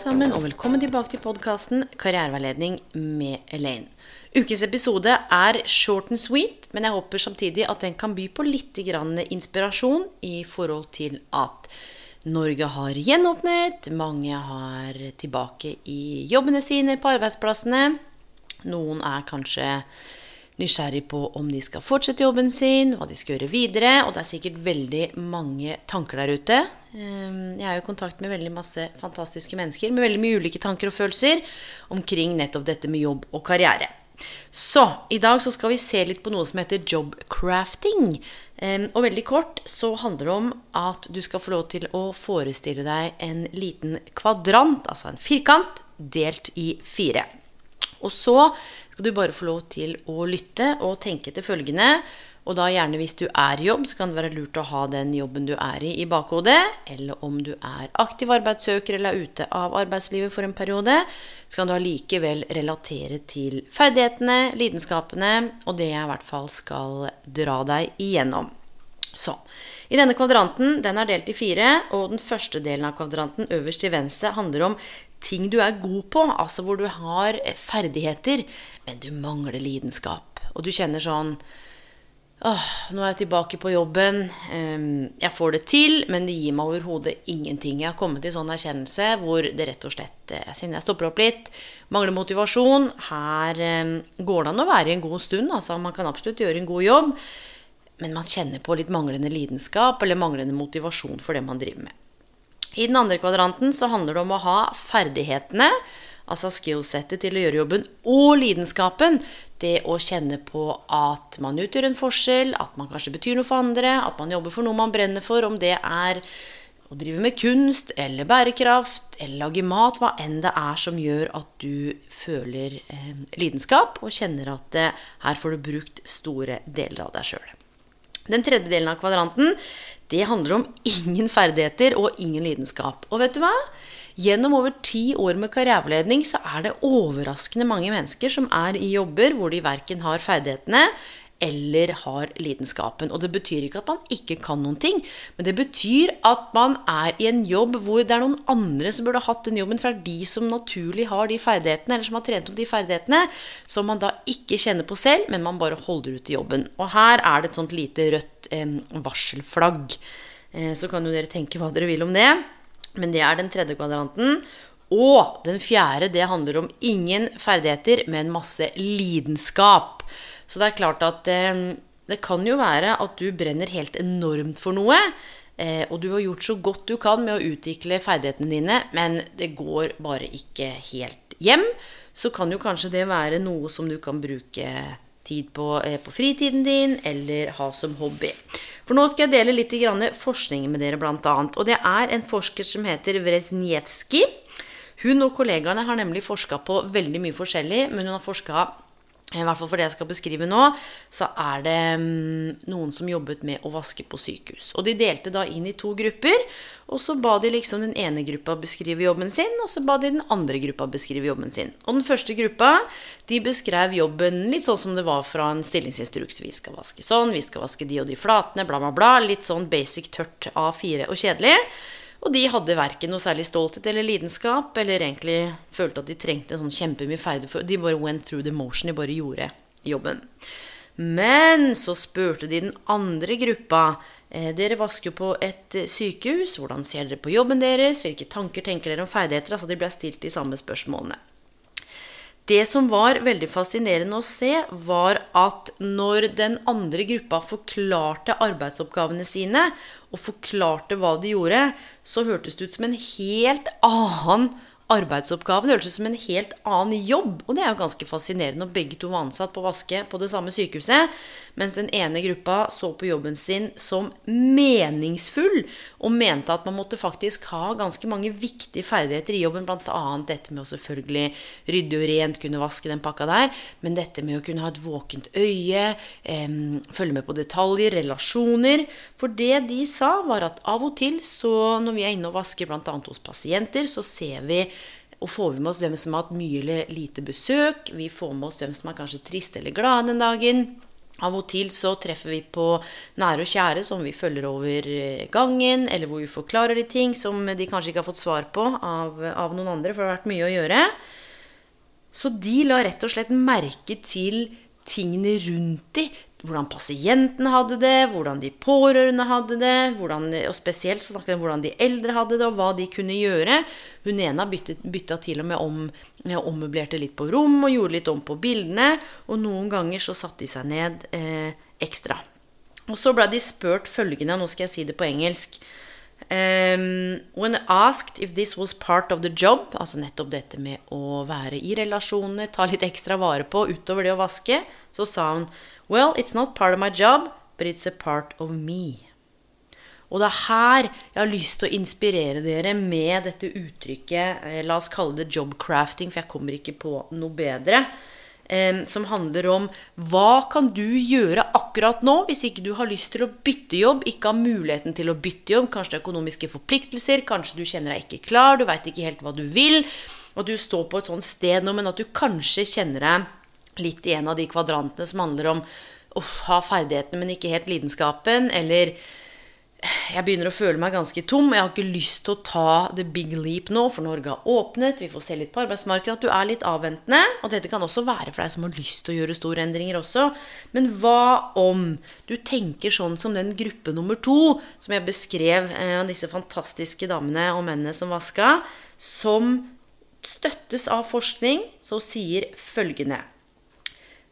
Sammen, og velkommen tilbake til podkasten Karriereveiledning med Elaine. Ukens episode er short and sweet, men jeg håper samtidig at den kan by på litt inspirasjon i forhold til at Norge har gjenåpnet, mange har tilbake i jobbene sine på arbeidsplassene. Noen er kanskje nysgjerrig på om de skal fortsette jobben sin, hva de skal gjøre videre. Og det er sikkert veldig mange tanker der ute. Ehm, Jeg er jo i kontakt med veldig masse fantastiske mennesker med veldig mye ulike tanker og følelser omkring nettopp dette med jobb og karriere. Så i dag så skal vi se litt på noe som heter jobcrafting. crafting». Og veldig kort så handler det om at du skal få lov til å forestille deg en liten kvadrant, altså en firkant, delt i fire. Og så skal du bare få lov til å lytte og tenke til følgende. Og da gjerne hvis du er i jobb, så kan det være lurt å ha den jobben du er i, i bakhodet. Eller om du er aktiv arbeidssøker eller er ute av arbeidslivet for en periode, så kan du allikevel relatere til ferdighetene, lidenskapene og det jeg i hvert fall skal dra deg igjennom. Så, I denne kvadranten den er delt i fire, og den første delen av kvadranten øverst til venstre handler om ting du er god på, altså hvor du har ferdigheter, men du mangler lidenskap. Og du kjenner sånn Åh, nå er jeg tilbake på jobben. Ehm, Jeg får det til, men det gir meg overhodet ingenting. Jeg har kommet til sånn erkjennelse hvor det rett og slett Siden Jeg stopper opp litt. Mangler motivasjon. Her ehm, går det an å være i en god stund. Altså, man kan absolutt gjøre en god jobb. Men man kjenner på litt manglende lidenskap eller manglende motivasjon for det man driver med. I den andre kvadranten så handler det om å ha ferdighetene, altså skillsettet til å gjøre jobben, og lidenskapen. Det å kjenne på at man utgjør en forskjell, at man kanskje betyr noe for andre, at man jobber for noe man brenner for, om det er å drive med kunst eller bærekraft eller lage mat, hva enn det er som gjør at du føler eh, lidenskap og kjenner at eh, her får du brukt store deler av deg sjøl. Den tredje delen av kvadranten det handler om ingen ferdigheter og ingen lidenskap. Og vet du hva? Gjennom over ti år med karriereveiledning så er det overraskende mange mennesker som er i jobber hvor de verken har ferdighetene eller har lidenskapen. Og det betyr ikke at man ikke kan noen ting, men det betyr at man er i en jobb hvor det er noen andre som burde hatt den jobben, for det er de som naturlig har de ferdighetene, eller som har trent opp de ferdighetene, som man da ikke kjenner på selv, men man bare holder ut i jobben. Og her er det et sånt lite rødt eh, varselflagg. Eh, så kan jo dere tenke hva dere vil om det. Men det er den tredje kvadranten. Og den fjerde, det handler om ingen ferdigheter, men masse lidenskap. Så det er klart at eh, det kan jo være at du brenner helt enormt for noe. Eh, og du har gjort så godt du kan med å utvikle ferdighetene dine, men det går bare ikke helt hjem. Så kan jo kanskje det være noe som du kan bruke tid på eh, på fritiden din, eller ha som hobby. For nå skal jeg dele litt forskning med dere, annet. Og det er en forsker som heter Wresniewski. Hun og kollegaene har nemlig forska på veldig mye forskjellig, men hun har forska i hvert fall for det jeg skal beskrive nå, så er det mm, noen som jobbet med å vaske på sykehus. Og de delte da inn i to grupper. Og så ba de liksom den ene gruppa beskrive jobben sin, og så ba de den andre gruppa beskrive jobben sin. Og den første gruppa de beskrev jobben litt sånn som det var fra en stillingsinstruks. Vi skal vaske sånn, vi skal vaske de og de flatene, bla, bla, bla. Litt sånn basic tørt A4 og kjedelig. Og de hadde verken noe særlig stolthet eller lidenskap, eller egentlig følte at de trengte en sånn kjempemye ferdighet. De bare went through the motion, de bare gjorde jobben. Men så spurte de den andre gruppa. Eh, dere vasker på et eh, sykehus. Hvordan ser dere på jobben deres? Hvilke tanker tenker dere om ferdigheter? Altså de ble stilt de samme spørsmålene. Det som var veldig fascinerende å se, var at når den andre gruppa forklarte arbeidsoppgavene sine, og forklarte hva de gjorde, så hørtes det ut som en helt annen arbeidsoppgaven. Hørtes ut som en helt annen jobb. Og det er jo ganske fascinerende når begge to var ansatt på vaske på det samme sykehuset. Mens den ene gruppa så på jobben sin som meningsfull og mente at man måtte faktisk ha ganske mange viktige ferdigheter i jobben. Bl.a. dette med å selvfølgelig rydde og rent, kunne vaske den pakka der. Men dette med å kunne ha et våkent øye, eh, følge med på detaljer, relasjoner. For det de sa, var at av og til så når vi er inne og vasker bl.a. hos pasienter, så ser vi og får vi med oss hvem som har hatt mye eller lite besøk. Vi får med oss hvem som er kanskje trist eller glad den dagen. Av og til så treffer vi på nære og kjære som vi følger over eh, gangen, eller hvor vi forklarer de ting som de kanskje ikke har fått svar på av, av noen andre, for det har vært mye å gjøre. Så de la rett og slett merke til tingene rundt de, hvordan pasientene hadde det, hvordan de pårørende hadde det, hvordan, og spesielt så snakket vi om hvordan de eldre hadde det, og hva de kunne gjøre. Hun ene byttet, bytta til og med om, ja, ommøblerte litt på rom og gjorde litt om på bildene. Og noen ganger så satte de seg ned eh, ekstra. Og så ble de spurt følgende, nå skal jeg si det på engelsk. Um, when asked if this was part of the job, altså nettopp dette med å være i relasjonene, ta litt ekstra vare på utover det å vaske, så sa hun Well, it's not part of my job, but it's a part of me. Og det er her jeg har lyst til å inspirere dere med dette uttrykket, eh, la oss kalle det job crafting, for jeg kommer ikke på noe bedre, som handler om hva kan du gjøre akkurat nå hvis ikke du har lyst til å bytte jobb, ikke har muligheten til å bytte jobb, kanskje det er økonomiske forpliktelser, kanskje du kjenner deg ikke klar, du veit ikke helt hva du vil, og du står på et sånt sted nå, men at du kanskje kjenner deg litt i en av de kvadrantene som handler om å ha ferdighetene, men ikke helt lidenskapen. Eller jeg begynner å føle meg ganske tom. Jeg har ikke lyst til å ta the big leap nå, for Norge har åpnet. Vi får se litt på arbeidsmarkedet. At du er litt avventende. Og dette kan også være for deg som har lyst til å gjøre store endringer også. Men hva om du tenker sånn som den gruppe nummer to, som jeg beskrev av eh, disse fantastiske damene og mennene som vaska, som støttes av forskning, så sier følgende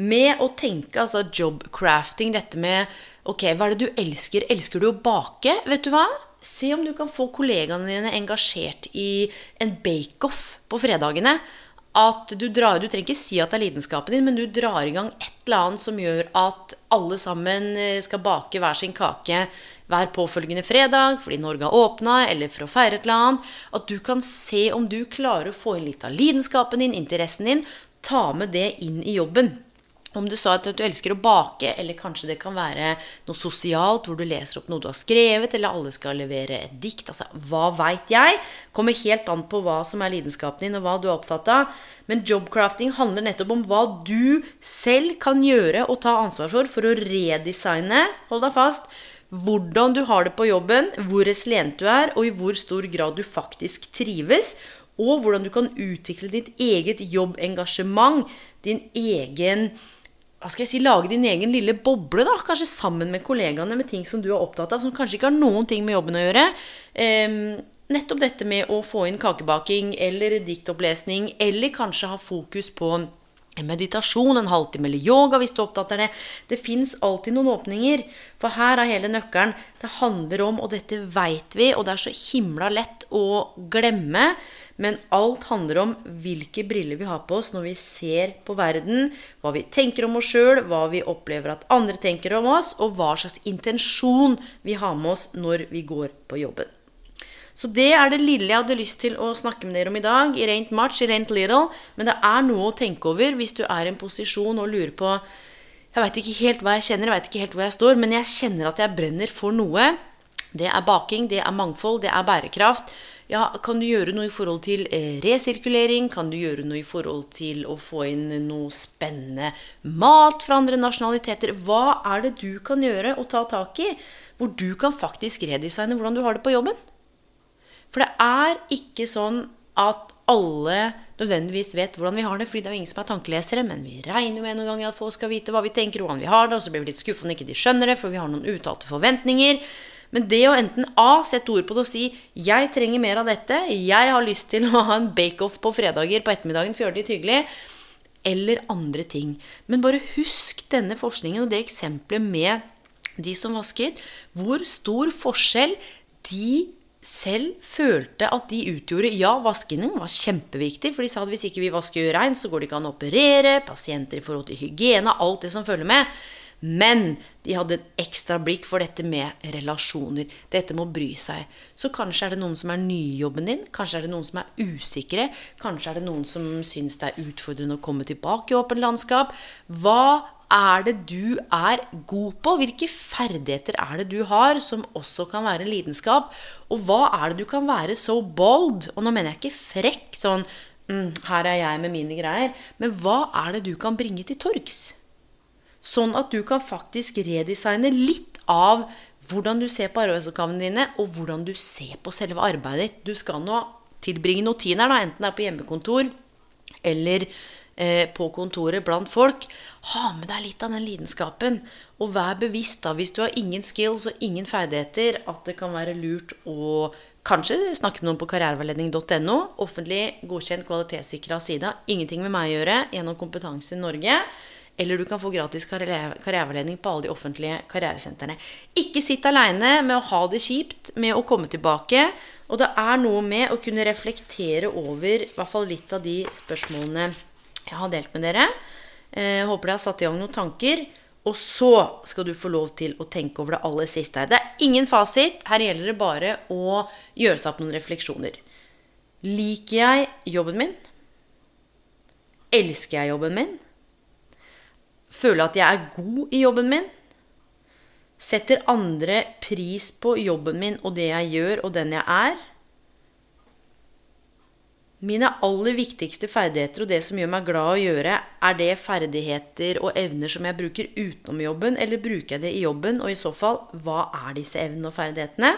med å tenke altså jobcrafting, dette med Ok, hva er det du elsker? Elsker du å bake? Vet du hva? Se om du kan få kollegaene dine engasjert i en bake-off på fredagene. At du drar Du trenger ikke si at det er lidenskapen din, men du drar i gang et eller annet som gjør at alle sammen eh, skal bake hver sin kake hver påfølgende fredag fordi Norge har åpna, eller for å feire et eller annet. At du kan se om du klarer å få inn litt av lidenskapen din, interessen din. Ta med det inn i jobben. Om du sa at du elsker å bake, eller kanskje det kan være noe sosialt hvor du leser opp noe du har skrevet, eller alle skal levere et dikt. Altså, hva veit jeg? Kommer helt an på hva som er lidenskapen din, og hva du er opptatt av. Men jobcrafting handler nettopp om hva du selv kan gjøre og ta ansvar for for å redesigne, hold deg fast, hvordan du har det på jobben, hvor resilient du er, og i hvor stor grad du faktisk trives. Og hvordan du kan utvikle ditt eget jobbengasjement, din egen hva skal jeg si, lage din egen lille boble, da, kanskje sammen med kollegaene, med ting som du er opptatt av, som kanskje ikke har noen ting med jobben å gjøre. Um, nettopp dette med å få inn kakebaking eller diktopplesning, eller kanskje ha fokus på en meditasjon, en halvtime eller yoga hvis du er opptatt av det. Det fins alltid noen åpninger. For her er hele nøkkelen. Det handler om, og dette veit vi, og det er så himla lett å glemme men alt handler om hvilke briller vi har på oss når vi ser på verden, hva vi tenker om oss sjøl, hva vi opplever at andre tenker om oss, og hva slags intensjon vi har med oss når vi går på jobben. Så det er det lille jeg hadde lyst til å snakke med dere om i dag. I rent much, i rent little. Men det er noe å tenke over hvis du er i en posisjon og lurer på Jeg veit ikke helt hva jeg kjenner, jeg veit ikke helt hvor jeg står, men jeg kjenner at jeg brenner for noe. Det er baking, det er mangfold, det er bærekraft. Ja, kan du gjøre noe i forhold til eh, resirkulering? Kan du gjøre noe i forhold til å få inn noe spennende mat fra andre nasjonaliteter? Hva er det du kan gjøre og ta tak i, hvor du kan faktisk redesigne hvordan du har det på jobben? For det er ikke sånn at alle nødvendigvis vet hvordan vi har det, fordi det er jo ingen som er tankelesere, men vi regner med noen ganger at folk skal vite hva vi tenker, og hvordan vi har det, og så blir vi litt skuffa når ikke de skjønner det, for vi har noen uttalte forventninger. Men det å enten A sette ord på det og si 'Jeg trenger mer av dette. Jeg har lyst til å ha en bake-off på fredager på ettermiddagen for å gjøre det litt hyggelig.' Eller andre ting. Men bare husk denne forskningen og det eksempelet med de som vasket. Hvor stor forskjell de selv følte at de utgjorde Ja, vaskingen var kjempeviktig, for de sa at hvis ikke vi vasker reint, så går det ikke an å operere, pasienter i forhold til hygiene, alt det som følger med. Men de hadde et ekstra blikk for dette med relasjoner. Dette med å bry seg. Så kanskje er det noen som er nye i jobben din. Kanskje er det noen som er usikre. Kanskje er det noen som syns det er utfordrende å komme tilbake i åpent landskap. Hva er det du er god på? Hvilke ferdigheter er det du har som også kan være en lidenskap? Og hva er det du kan være så bold? Og nå mener jeg ikke frekk, sånn mm, her er jeg med mine greier. Men hva er det du kan bringe til torgs? Sånn at du kan faktisk redesigne litt av hvordan du ser på arbeidsoppgavene dine, og hvordan du ser på selve arbeidet ditt. Du skal nå tilbringe noen timer, da, enten det er på hjemmekontor eller eh, på kontoret blant folk. Ha med deg litt av den lidenskapen. Og vær bevisst, da, hvis du har ingen skills og ingen ferdigheter, at det kan være lurt å kanskje snakke med noen på karriereveiledning.no. Offentlig godkjent, kvalitetssikra side. Ingenting med meg å gjøre gjennom Kompetanse i Norge. Eller du kan få gratis karriereveiledning på alle de offentlige karrieresentrene. Ikke sitt aleine med å ha det kjipt med å komme tilbake. Og det er noe med å kunne reflektere over i hvert fall litt av de spørsmålene jeg har delt med dere. Jeg eh, håper dere har satt i gang noen tanker. Og så skal du få lov til å tenke over det aller siste her. Det er ingen fasit. Her gjelder det bare å gjøre seg opp noen refleksjoner. Liker jeg jobben min? Elsker jeg jobben min? Føle at jeg er god i jobben min. Setter andre pris på jobben min og det jeg gjør, og den jeg er. Mine aller viktigste ferdigheter og det som gjør meg glad å gjøre, er det ferdigheter og evner som jeg bruker utenom jobben, eller bruker jeg det i jobben? Og i så fall, hva er disse evnene og ferdighetene?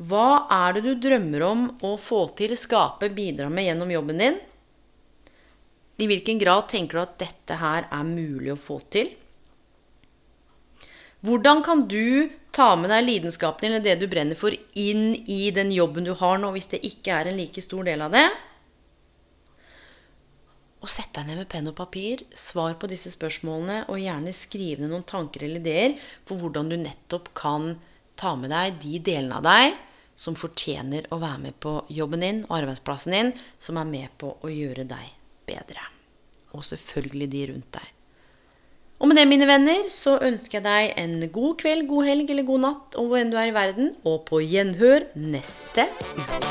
Hva er det du drømmer om å få til, skape, bidra med gjennom jobben din? I hvilken grad tenker du at dette her er mulig å få til? Hvordan kan du ta med deg lidenskapen eller det du brenner for, inn i den jobben du har nå, hvis det ikke er en like stor del av det? Og sett deg ned med penn og papir, svar på disse spørsmålene, og gjerne skriv ned noen tanker eller ideer for hvordan du nettopp kan ta med deg de delene av deg som fortjener å være med på jobben din og arbeidsplassen din, som er med på å gjøre deg bedre. Og selvfølgelig de rundt deg. Og med det, mine venner, så ønsker jeg deg en god kveld, god helg eller god natt og hvor enn du er i verden, og på gjenhør neste uke.